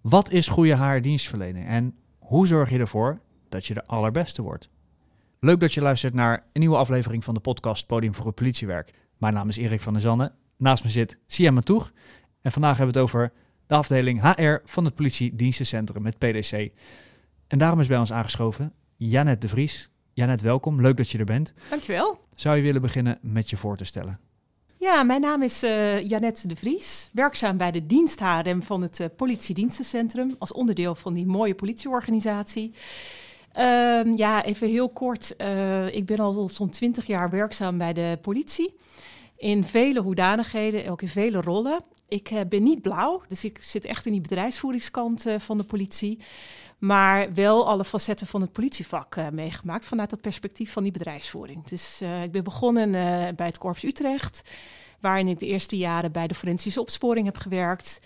Wat is goede HR-dienstverlening en hoe zorg je ervoor dat je de allerbeste wordt? Leuk dat je luistert naar een nieuwe aflevering van de podcast Podium voor het Politiewerk. Mijn naam is Erik van der Zanne. Naast me zit Sia Matoeg. En vandaag hebben we het over de afdeling HR van het Politiedienstencentrum met PDC. En daarom is bij ons aangeschoven Janet de Vries. Janet, welkom. Leuk dat je er bent. Dankjewel. Zou je willen beginnen met je voor te stellen? Ja, mijn naam is uh, Janette de Vries, werkzaam bij de dienst HRM van het uh, Politiedienstencentrum als onderdeel van die mooie politieorganisatie. Uh, ja, even heel kort. Uh, ik ben al zo'n twintig jaar werkzaam bij de politie. In vele hoedanigheden, ook in vele rollen. Ik ben niet blauw, dus ik zit echt in die bedrijfsvoeringskant van de politie. Maar wel alle facetten van het politievak uh, meegemaakt vanuit het perspectief van die bedrijfsvoering. Dus uh, ik ben begonnen uh, bij het Korps Utrecht, waarin ik de eerste jaren bij de forensische opsporing heb gewerkt.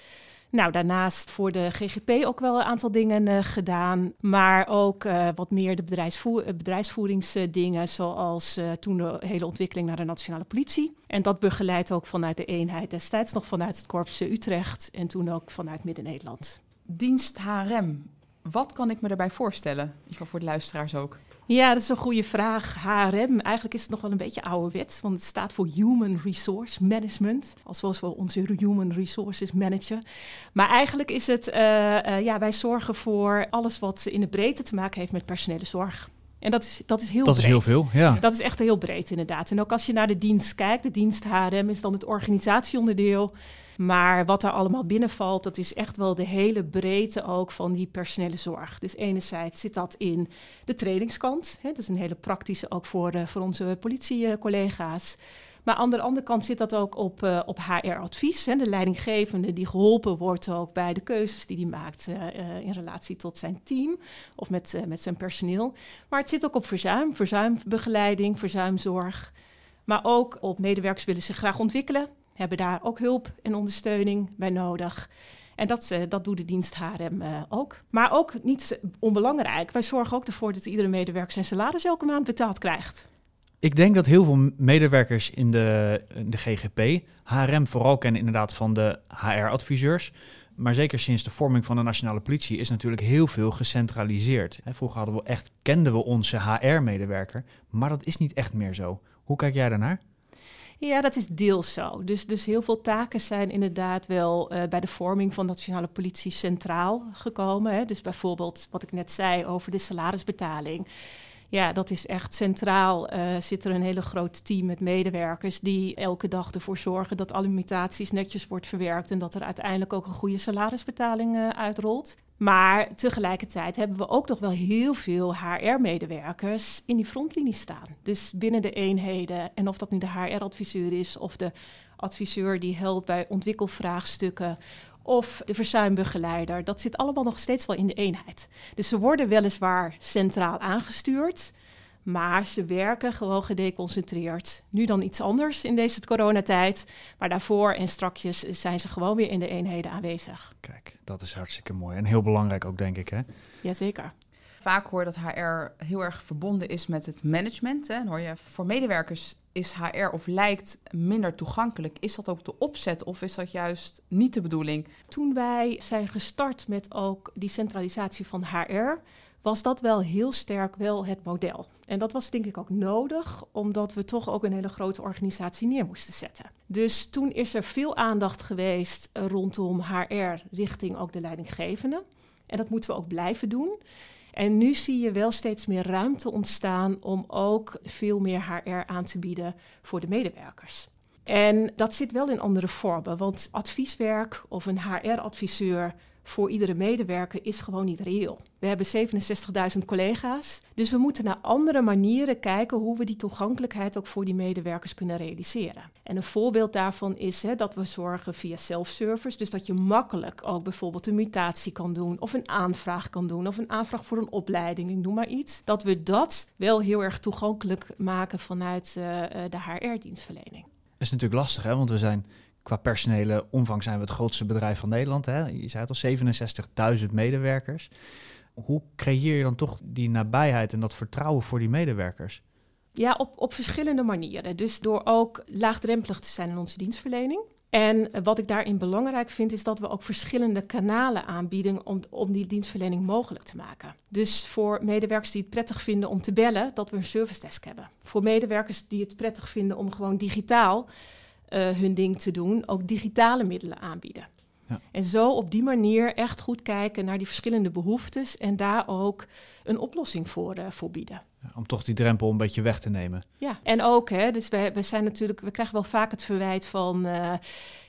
Nou, daarnaast voor de GGP ook wel een aantal dingen gedaan, maar ook wat meer de bedrijfsvoer bedrijfsvoeringsdingen, zoals toen de hele ontwikkeling naar de nationale politie. En dat begeleid ook vanuit de eenheid destijds nog vanuit het Korps Utrecht en toen ook vanuit Midden-Nederland. Dienst HRM, wat kan ik me daarbij voorstellen? Ieder voor de luisteraars ook. Ja, dat is een goede vraag. HRM, eigenlijk is het nog wel een beetje ouderwets, want het staat voor Human Resource Management, zoals we onze Human Resources managen. Maar eigenlijk is het, uh, uh, ja, wij zorgen voor alles wat in de breedte te maken heeft met personele zorg. En dat is, dat is heel dat breed. is heel veel, ja. Dat is echt heel breed, inderdaad. En ook als je naar de dienst kijkt, de dienst HRM is dan het organisatieonderdeel. Maar wat daar allemaal binnenvalt, dat is echt wel de hele breedte ook van die personele zorg. Dus enerzijds zit dat in de trainingskant. Hè, dat is een hele praktische ook voor, uh, voor onze politiecollega's. Maar aan de andere kant zit dat ook op, uh, op HR-advies. De leidinggevende die geholpen wordt ook bij de keuzes die hij maakt uh, in relatie tot zijn team of met, met zijn personeel. Maar het zit ook op verzuim, verzuimbegeleiding, verzuimzorg. Maar ook op medewerkers willen zich graag ontwikkelen, hebben daar ook hulp en ondersteuning bij nodig. En dat, uh, dat doet de dienst HRM uh, ook. Maar ook niet onbelangrijk, wij zorgen ook ervoor dat iedere medewerker zijn salaris elke maand betaald krijgt. Ik denk dat heel veel medewerkers in de, de GGP HRM vooral kennen inderdaad van de HR-adviseurs. Maar zeker sinds de vorming van de nationale politie is natuurlijk heel veel gecentraliseerd. Vroeger hadden we echt, kenden we onze HR-medewerker, maar dat is niet echt meer zo. Hoe kijk jij daarnaar? Ja, dat is deels zo. Dus, dus heel veel taken zijn inderdaad wel uh, bij de vorming van nationale politie centraal gekomen. Hè. Dus bijvoorbeeld wat ik net zei over de salarisbetaling. Ja, dat is echt centraal. Uh, zit er een hele groot team met medewerkers die elke dag ervoor zorgen dat alle mutaties netjes wordt verwerkt en dat er uiteindelijk ook een goede salarisbetaling uh, uitrolt. Maar tegelijkertijd hebben we ook nog wel heel veel HR-medewerkers in die frontlinie staan. Dus binnen de eenheden. En of dat nu de HR-adviseur is of de adviseur die helpt bij ontwikkelvraagstukken of de verzuimbegeleider. Dat zit allemaal nog steeds wel in de eenheid. Dus ze worden weliswaar centraal aangestuurd. Maar ze werken gewoon gedeconcentreerd. Nu dan iets anders in deze coronatijd. Maar daarvoor en strakjes zijn ze gewoon weer in de eenheden aanwezig. Kijk, dat is hartstikke mooi. En heel belangrijk ook, denk ik, hè? Jazeker. Vaak hoor dat HR heel erg verbonden is met het management. Hè? Hoor je voor medewerkers is HR of lijkt minder toegankelijk. Is dat ook de opzet of is dat juist niet de bedoeling? Toen wij zijn gestart met ook die centralisatie van HR, was dat wel heel sterk wel het model. En dat was denk ik ook nodig, omdat we toch ook een hele grote organisatie neer moesten zetten. Dus toen is er veel aandacht geweest rondom HR richting ook de leidinggevende. En dat moeten we ook blijven doen. En nu zie je wel steeds meer ruimte ontstaan om ook veel meer HR aan te bieden voor de medewerkers. En dat zit wel in andere vormen, want advieswerk of een HR-adviseur voor iedere medewerker is gewoon niet reëel. We hebben 67.000 collega's, dus we moeten naar andere manieren kijken hoe we die toegankelijkheid ook voor die medewerkers kunnen realiseren. En een voorbeeld daarvan is hè, dat we zorgen via self-service, dus dat je makkelijk ook bijvoorbeeld een mutatie kan doen of een aanvraag kan doen of een aanvraag voor een opleiding, ik noem maar iets. Dat we dat wel heel erg toegankelijk maken vanuit uh, de HR-dienstverlening. Dat is natuurlijk lastig, hè? want we zijn qua personele omvang zijn we het grootste bedrijf van Nederland. Hè? Je zei het al, 67.000 medewerkers. Hoe creëer je dan toch die nabijheid en dat vertrouwen voor die medewerkers? Ja, op, op verschillende manieren. Dus door ook laagdrempelig te zijn in onze dienstverlening. En wat ik daarin belangrijk vind, is dat we ook verschillende kanalen aanbieden om, om die dienstverlening mogelijk te maken. Dus voor medewerkers die het prettig vinden om te bellen, dat we een service desk hebben. Voor medewerkers die het prettig vinden om gewoon digitaal hun ding te doen, ook digitale middelen aanbieden. Ja. En zo op die manier echt goed kijken naar die verschillende behoeftes en daar ook een oplossing voor, uh, voor bieden. Ja, om toch die drempel een beetje weg te nemen. Ja, en ook, hè, dus we, we zijn natuurlijk, we krijgen wel vaak het verwijt van, uh,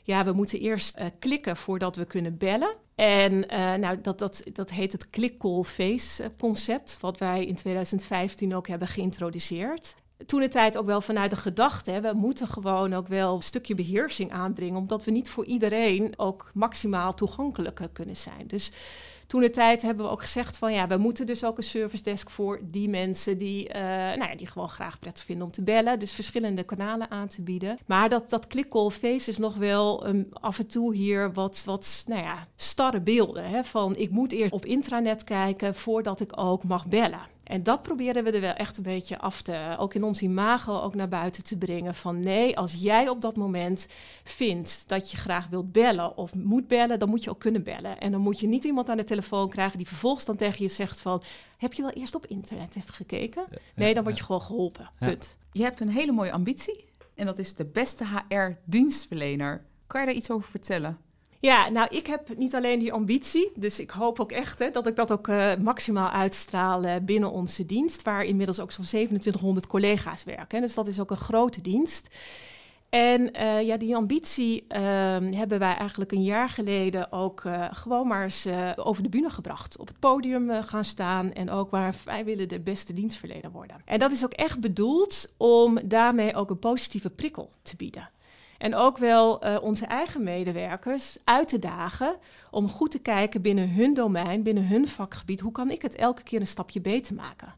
ja, we moeten eerst uh, klikken voordat we kunnen bellen. En nou, dat, dat, dat heet het click-call-face concept, wat wij in 2015 ook hebben geïntroduceerd toen de tijd ook wel vanuit de gedachte, we moeten gewoon ook wel een stukje beheersing aanbrengen, omdat we niet voor iedereen ook maximaal toegankelijk kunnen zijn. Dus toen de tijd hebben we ook gezegd van ja, we moeten dus ook een service desk voor die mensen die, uh, nou ja, die gewoon graag prettig vinden om te bellen. Dus verschillende kanalen aan te bieden. Maar dat, dat click-call face is nog wel um, af en toe hier wat, wat nou ja, starre beelden. Hè, van ik moet eerst op intranet kijken voordat ik ook mag bellen. En dat proberen we er wel echt een beetje af te, ook in ons imago, ook naar buiten te brengen. Van nee, als jij op dat moment vindt dat je graag wilt bellen of moet bellen, dan moet je ook kunnen bellen. En dan moet je niet iemand aan de telefoon krijgen die vervolgens dan tegen je zegt van, heb je wel eerst op internet gekeken? Nee, dan word je gewoon geholpen. Punt. Je hebt een hele mooie ambitie en dat is de beste HR-dienstverlener. Kan je daar iets over vertellen? Ja, nou, ik heb niet alleen die ambitie, dus ik hoop ook echt hè, dat ik dat ook uh, maximaal uitstraal uh, binnen onze dienst, waar inmiddels ook zo'n 2700 collega's werken. Dus dat is ook een grote dienst. En uh, ja, die ambitie ehm, hebben wij eigenlijk een jaar geleden ook gewoon maar eens over de bühne gebracht. Op het podium gaan staan en ook waar wij willen de beste dienstverlener worden. En dat is ook echt bedoeld om daarmee ook een positieve prikkel te bieden. En ook wel uh, onze eigen medewerkers uit te dagen om goed te kijken binnen hun domein, binnen hun vakgebied. Hoe kan ik het elke keer een stapje beter maken?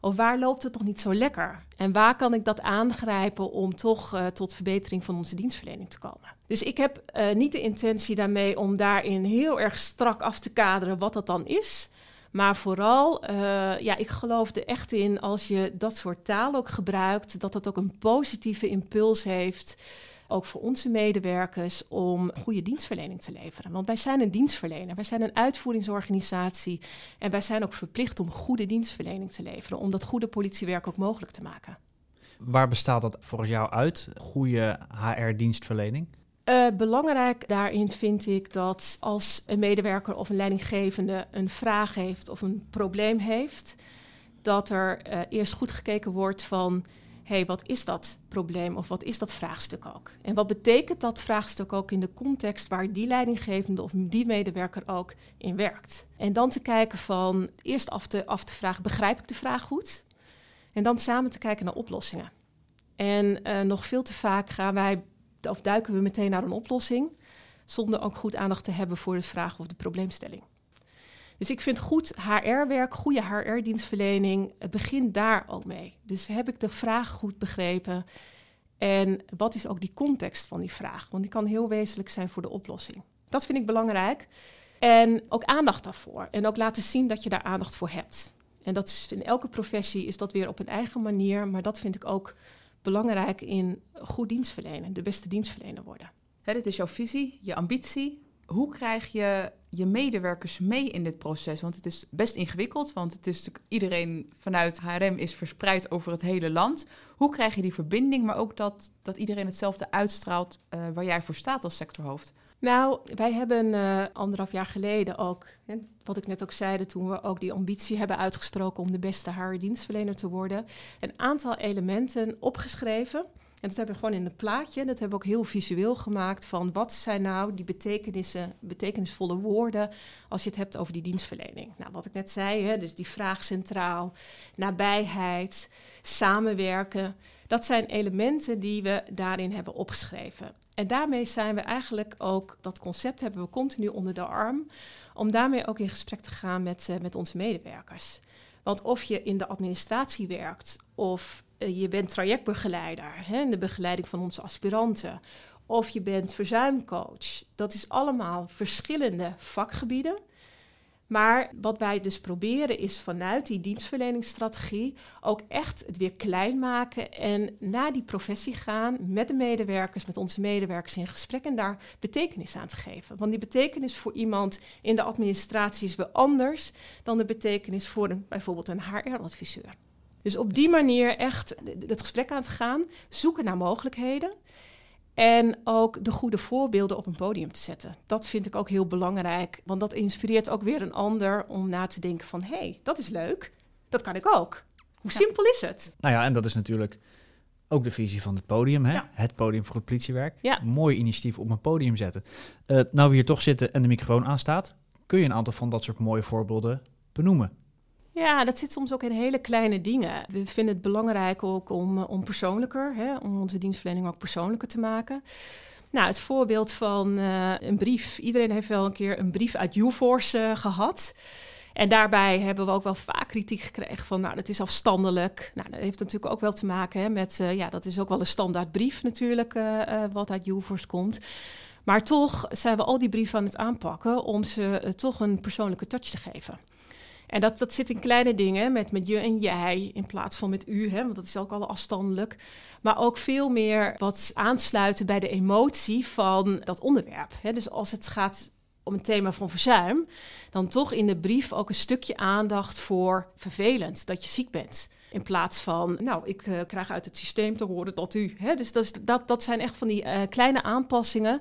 Of waar loopt het toch niet zo lekker? En waar kan ik dat aangrijpen om toch uh, tot verbetering van onze dienstverlening te komen? Dus ik heb uh, niet de intentie daarmee om daarin heel erg strak af te kaderen wat dat dan is. Maar vooral, ja, ik geloof er echt in als je dat soort taal ook gebruikt, dat dat ook een positieve impuls heeft ook voor onze medewerkers, om goede dienstverlening te leveren. Want wij zijn een dienstverlener, wij zijn een uitvoeringsorganisatie en wij zijn ook verplicht om goede dienstverlening te leveren, om dat goede politiewerk ook mogelijk te maken. Waar bestaat dat volgens jou uit, goede HR-dienstverlening? Uh, belangrijk daarin vind ik dat als een medewerker of een leidinggevende een vraag heeft of een probleem heeft, dat er uh, eerst goed gekeken wordt van hey, wat is dat probleem of wat is dat vraagstuk ook? En wat betekent dat vraagstuk ook in de context waar die leidinggevende of die medewerker ook in werkt? En dan te kijken van eerst af te, af te vragen, begrijp ik de vraag goed? En dan samen te kijken naar oplossingen. En uh, nog veel te vaak gaan wij, of duiken we meteen naar een oplossing, zonder ook goed aandacht te hebben voor de vraag of de probleemstelling. Dus ik vind goed HR-werk, goede HR-dienstverlening, het begint daar ook mee. Dus heb ik de vraag goed begrepen? En wat is ook die context van die vraag? Want die kan heel wezenlijk zijn voor de oplossing. Dat vind ik belangrijk. En ook aandacht daarvoor. En ook laten zien dat je daar aandacht voor hebt. En dat is, in elke professie is dat weer op een eigen manier. Maar dat vind ik ook belangrijk in goed dienstverlenen, de beste dienstverlener worden. Hè, dit is jouw visie, je ambitie hoe krijg je je medewerkers mee in dit proces? Want het is best ingewikkeld, want het is iedereen vanuit HRM is verspreid over het hele land. Hoe krijg je die verbinding, maar ook dat, dat iedereen hetzelfde uitstraalt uh, waar jij voor staat als sectorhoofd? Nou, wij hebben uh, anderhalf jaar geleden ook, hè, wat ik net ook zei, toen we ook die ambitie hebben uitgesproken om de beste HR-dienstverlener te worden, een aantal elementen opgeschreven en dat hebben we gewoon in een plaatje. Dat hebben we ook heel visueel gemaakt van wat zijn nou die betekenissen, betekenisvolle woorden als je het hebt over die dienstverlening. Nou, wat ik net zei, hè, dus die vraag centraal, nabijheid, samenwerken. Dat zijn elementen die we daarin hebben opgeschreven. En daarmee zijn we eigenlijk ook, dat concept hebben we continu onder de arm, om daarmee ook in gesprek te gaan met, uh, met onze medewerkers. Want of je in de administratie werkt of eh, je bent trajectbegeleider hè, in de begeleiding van onze aspiranten. Of je bent verzuimcoach. Dat is allemaal verschillende vakgebieden. Maar wat wij dus proberen is vanuit die dienstverleningsstrategie ook echt het weer klein maken en naar die professie gaan met de medewerkers, met onze medewerkers in gesprek en daar betekenis aan te geven. Want die betekenis voor iemand in de administratie is weer anders dan de betekenis voor een, bijvoorbeeld een HR-adviseur. Dus op die manier echt het gesprek aan te gaan, zoeken naar mogelijkheden. En ook de goede voorbeelden op een podium te zetten. Dat vind ik ook heel belangrijk. Want dat inspireert ook weer een ander om na te denken van... hé, hey, dat is leuk. Dat kan ik ook. Hoe simpel is het? Nou ja, en dat is natuurlijk ook de visie van het podium. Hè? Het podium voor het politiewerk. Ja. Mooi initiatief op een podium zetten. Uh, nou we hier toch zitten en de microfoon aanstaat... kun je een aantal van dat soort mooie voorbeelden benoemen. Ja, dat zit soms ook in hele kleine dingen. We vinden het belangrijk ook om, eh, om persoonlijker, hè, om onze dienstverlening ook persoonlijker te maken. Nou, het voorbeeld van uh, een brief. Iedereen heeft wel een keer een brief uit UForce uh, gehad. En daarbij hebben we ook wel vaak kritiek gekregen van, nou, dat is afstandelijk. Nou, dat heeft natuurlijk ook wel te maken hè, met, ja, dat is ook wel een standaard brief natuurlijk, wat uit UForce komt. Maar toch zijn we al die brieven aan het aanpakken om ze toch een persoonlijke touch te geven. En dat, dat zit in kleine dingen, met, met je en jij in plaats van met u, hè, want dat is ook al afstandelijk. Maar ook veel meer wat aansluiten bij de emotie van dat onderwerp. Hè. Dus als het gaat om een thema van verzuim, dan toch in de brief ook een stukje aandacht voor vervelend, dat je ziek bent. In plaats van, nou, ik uh, krijg uit het systeem te horen dat u. Hè, dus dat, dat, dat zijn echt van die uh, kleine aanpassingen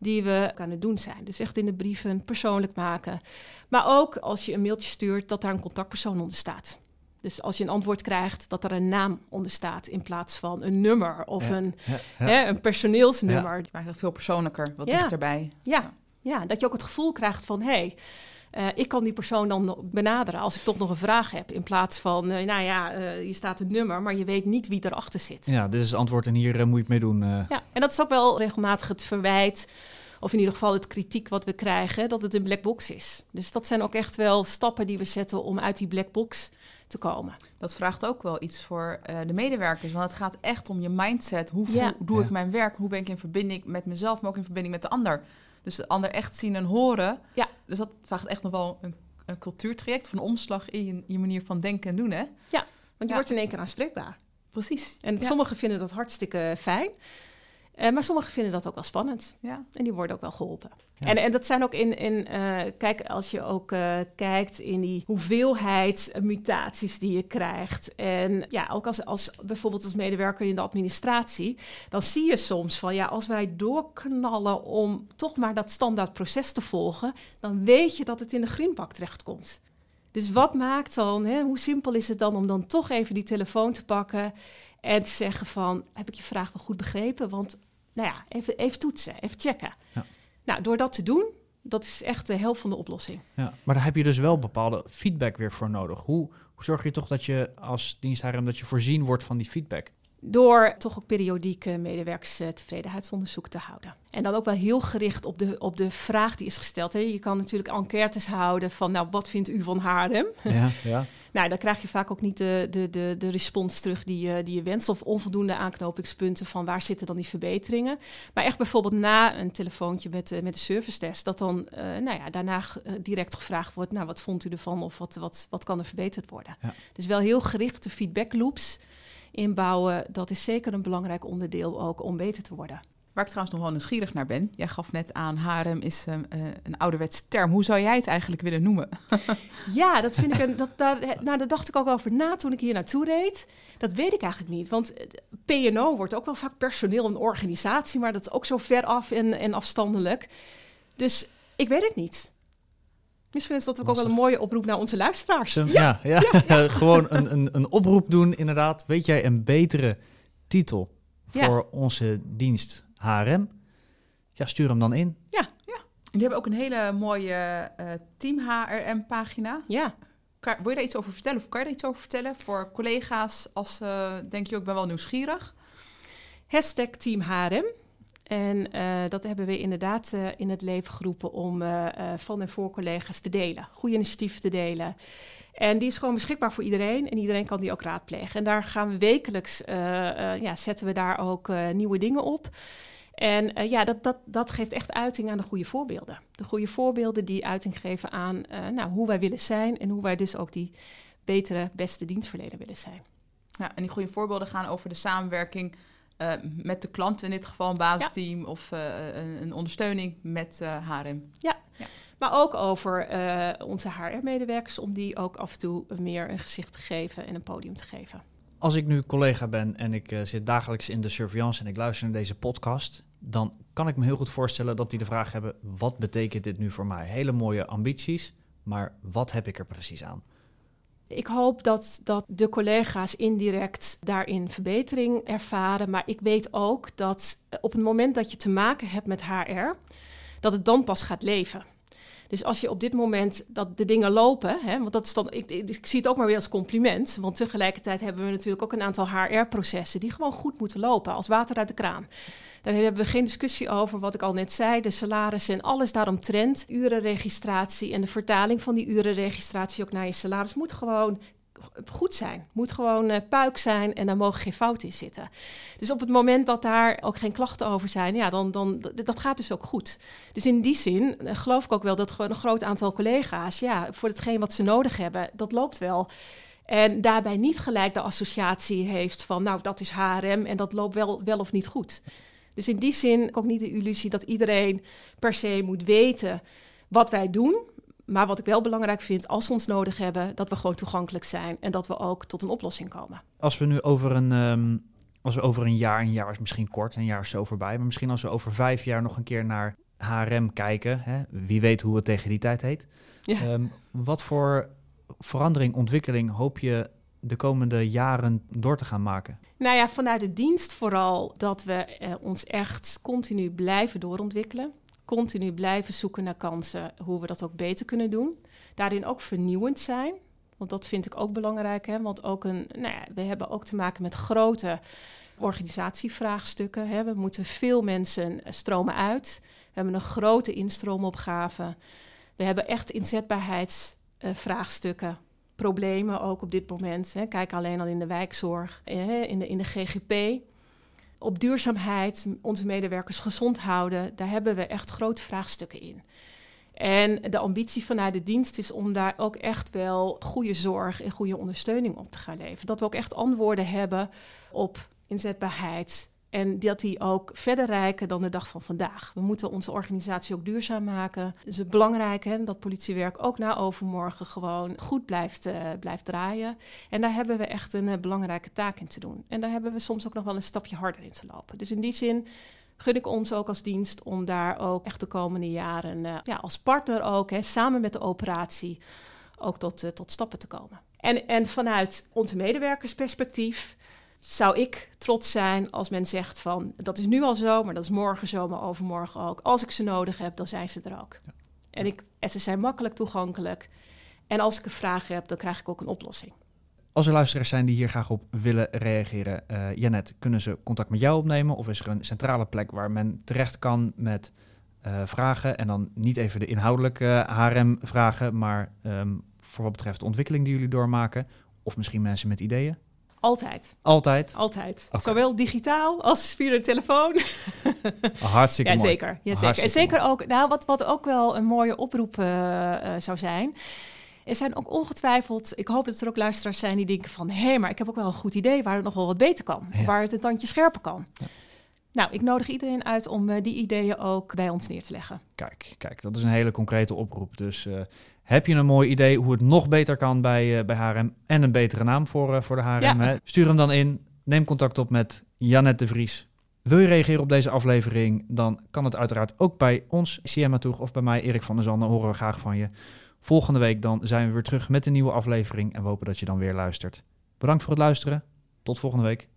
die we kunnen doen zijn. Dus echt in de brieven persoonlijk maken. Maar ook als je een mailtje stuurt, dat daar een contactpersoon onder staat. Dus als je een antwoord krijgt, dat er een naam onder staat in plaats van een nummer of een, Hè, een personeelsnummer. Het maakt het veel persoonlijker, wat dichterbij. Ja. ja, dat je ook het gevoel krijgt van hé. Hey, uh, ik kan die persoon dan benaderen als ik toch nog een vraag heb. In plaats van, uh, nou ja, uh, je staat een nummer, maar je weet niet wie erachter zit. Ja, dit is het antwoord en hier moet je het mee doen. Ja, en dat is ook wel regelmatig het verwijt, of in ieder geval het kritiek wat we krijgen, dat het een black box is. Dus dat zijn ook echt wel stappen die we zetten om uit die black box te komen. Dat vraagt ook wel iets voor de medewerkers, want het gaat echt om je mindset. Hoe, ja. doe ja. ik mijn werk? Hoe ben ik in verbinding met mezelf, maar ook in verbinding met de ander? Dus de ander echt zien en horen. Ja. Dus dat vraagt echt nog wel een, een cultuurtraject van omslag in je, je, manier van denken en doen, hè? Ja, want je ja. wordt in één keer aanspreekbaar. Precies. En ja. sommigen vinden dat hartstikke fijn. Uh, maar sommigen vinden dat ook wel spannend. Ja. En die worden ook wel geholpen. Ja. En, en dat zijn ook in, in uh, kijk, als je ook uh, kijkt in die hoeveelheid mutaties die je krijgt. En ja, ook als, als bijvoorbeeld als medewerker in de administratie, dan zie je soms van ja, als wij doorknallen om toch maar dat standaard proces te volgen, dan weet je dat het in de groenpak terechtkomt. Dus wat maakt dan, hè, hoe simpel is het dan om dan toch even die telefoon te pakken en te zeggen van, heb ik je vraag wel goed begrepen? Want, nou ja, even, even toetsen, even checken. Ja. Nou, door dat te doen, dat is echt de helft van de oplossing. Ja, maar daar heb je dus wel bepaalde feedback weer voor nodig. Hoe, hoe zorg je toch dat je als diensthaarem dat je voorzien wordt van die feedback? Door toch ook periodiek medewerkerstevredenheidsonderzoek te houden. En dan ook wel heel gericht op de, op de vraag die is gesteld. Hè. Je kan natuurlijk enquêtes houden van, nou, wat vindt u van harem? Ja, ja. nou, dan krijg je vaak ook niet de, de, de, de respons terug die je, die je wenst. Of onvoldoende aanknopingspunten van waar zitten dan die verbeteringen. Maar echt bijvoorbeeld na een telefoontje met, met de service test, dat dan uh, nou ja, daarna uh, direct gevraagd wordt, nou, wat vond u ervan? Of wat, wat, wat kan er verbeterd worden? Ja. Dus wel heel gerichte feedback loops inbouwen, dat is zeker een belangrijk onderdeel ook om beter te worden. Waar ik trouwens nog wel nieuwsgierig naar ben. Jij gaf net aan, harem is uh, een ouderwets term. Hoe zou jij het eigenlijk willen noemen? ja, dat vind ik een. Dat, daar, nou, daar dacht ik ook over na toen ik hier naartoe reed. Dat weet ik eigenlijk niet. Want PNO wordt ook wel vaak personeel en organisatie, maar dat is ook zo ver af en, en afstandelijk. Dus ik weet het niet. Misschien is dat ook, ook wel een mooie oproep naar onze luisteraars. Ja, ja, ja. ja. gewoon een, een, een oproep doen, inderdaad. Weet jij een betere titel voor onze dienst HRM? Ja, stuur hem dan in. Ja, ja. En die hebben ook een hele mooie uh, Team HRM-pagina. Ja. Kan, wil je daar iets over vertellen? Of kan je daar iets over vertellen voor collega's als uh, denk je ook ben wel nieuwsgierig? Hashtag Team HRM. En uh, dat hebben we inderdaad uh, in het leven geroepen om uh, van en voor collega's te delen. Goede initiatieven te delen. En die is gewoon beschikbaar voor iedereen en iedereen kan die ook raadplegen. En daar gaan we wekelijks, ja, zetten we daar ook nieuwe dingen op. En ja, dat, dat, dat geeft echt uiting aan de goede voorbeelden. De goede voorbeelden die uiting geven aan nou, hoe wij willen zijn en hoe wij dus ook die betere, beste dienstverlener willen zijn. Ja, en die goede voorbeelden gaan over de samenwerking uh, met de klant, in dit geval een basisteam ja. of een, een, ondersteuning met HRM. Ja. ja. maar ook over onze HR-medewerkers, om die ook af en toe meer een gezicht te geven en een podium te geven. Als ik nu collega ben en ik uh, zit dagelijks in de surveillance en ik luister naar deze podcast, dan kan ik me heel goed voorstellen dat die de vraag hebben: wat betekent dit nu voor mij? Hele mooie ambities, maar wat heb ik er precies aan? Ik hoop dat, dat de collega's indirect daarin verbetering ervaren. Maar ik weet ook dat op het moment dat je te maken hebt met HR, dat het dan pas gaat leven. Dus als je op dit moment dat de dingen lopen, hè, want dat is dan, ik, ik, zie het ook maar weer als compliment, want tegelijkertijd hebben we natuurlijk ook een aantal HR-processen die gewoon goed moeten lopen, als water uit de kraan. Daar hebben we geen discussie over, wat ik al net zei, de salarissen en alles daaromtrent. Urenregistratie en de vertaling van die urenregistratie ook naar je salaris moet gewoon goed zijn. Moet gewoon uh, puik zijn en daar mogen geen fouten in zitten. Dus op het moment dat daar ook geen klachten over zijn, ja, dan, dan dat gaat dus ook goed. Dus in die zin uh, geloof ik ook wel dat gewoon een groot aantal collega's, ja, voor hetgeen wat ze nodig hebben, dat loopt wel. En daarbij niet gelijk de associatie heeft van, nou, dat is HRM en dat loopt wel, wel of niet goed. Dus in die zin ook niet de illusie dat iedereen per se moet weten wat wij doen. Maar wat ik wel belangrijk vind, als we ons nodig hebben, dat we gewoon toegankelijk zijn en dat we ook tot een oplossing komen. Als we nu over een, um, als we over een jaar, een jaar is misschien kort, een jaar is zo voorbij, maar misschien als we over vijf jaar nog een keer naar HRM kijken, hè, wie weet hoe het tegen die tijd heet. Ja. Um, wat voor verandering, ontwikkeling hoop je de komende jaren door te gaan maken? Nou ja, vanuit de dienst vooral dat we eh, ons echt continu blijven doorontwikkelen continu blijven zoeken naar kansen, hoe we dat ook beter kunnen doen. Daarin ook vernieuwend zijn, want dat vind ik ook belangrijk. Hè? Want ook een, nou ja, we hebben ook te maken met grote organisatievraagstukken. Hè? We moeten veel mensen stromen uit. We hebben een grote instroomopgave. We hebben echt inzetbaarheidsvraagstukken. problemen ook op dit moment. Hè. Kijk alleen al in de wijkzorg, in de, in de GGP op duurzaamheid, onze medewerkers gezond houden, daar hebben we echt grote vraagstukken in. En de ambitie vanuit de dienst is om daar ook echt wel goede zorg en goede ondersteuning op te gaan leveren. Dat we ook echt antwoorden hebben op inzetbaarheid, en dat die ook verder rijken dan de dag van vandaag. We moeten onze organisatie ook duurzaam maken. Dus het belangrijk hè, dat politiewerk ook na overmorgen gewoon goed blijft, uh, blijft draaien. En daar hebben we echt een uh, belangrijke taak in te doen. En daar hebben we soms ook nog wel een stapje harder in te lopen. Dus in die zin gun ik ons ook als dienst om daar ook echt de komende jaren uh, ja, als partner ook, hè, samen met de operatie, ook tot, tot stappen te komen. En, en vanuit onze medewerkersperspectief zou ik trots zijn als men zegt van dat is nu al zo, maar dat is morgen zo, maar overmorgen ook. Als ik ze nodig heb, dan zijn ze er ook. Ja. En, ik, en ze zijn makkelijk toegankelijk. En als ik een vraag heb, dan krijg ik ook een oplossing. Als er luisteraars zijn die hier graag op willen reageren, uh, Janet, kunnen ze contact met jou opnemen? Of is er een centrale plek waar men terecht kan met uh, vragen? En dan niet even de inhoudelijke HRM-vragen, maar um, voor wat betreft de ontwikkeling die jullie doormaken. Of misschien mensen met ideeën? Altijd. Altijd? Altijd. Okay. Zowel digitaal als via de telefoon. Hartstikke ja, mooi. Zeker, ja, zeker. En zeker ook, nou, wat, wat ook wel een mooie oproep uh, uh, zou zijn. Er zijn ook ongetwijfeld, ik hoop dat er ook luisteraars zijn die denken van... hé, hey, maar ik heb ook wel een goed idee waar het nog wel wat beter kan. Ja. Waar het een tandje scherper kan. Ja. Nou, ik nodig iedereen uit om uh, die ideeën ook bij ons neer te leggen. Kijk, kijk, dat is een hele concrete oproep. Dus uh, heb je een mooi idee hoe het nog beter kan bij, uh, bij HRM en een betere naam voor, voor de HRM? Ja. Hè? Stuur hem dan in. Neem contact op met Janet de Vries. Wil je reageren op deze aflevering? Dan kan het uiteraard ook bij ons, Siema Toeg, of bij mij, Erik van der Zanden. Horen we graag van je. Volgende week dan zijn we weer terug met een nieuwe aflevering. En we hopen dat je dan weer luistert. Bedankt voor het luisteren. Tot volgende week.